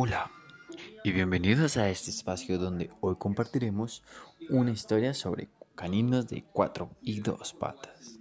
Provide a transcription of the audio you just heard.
Hola y bienvenidos a este espacio donde hoy compartiremos una historia sobre caninos de cuatro y dos patas.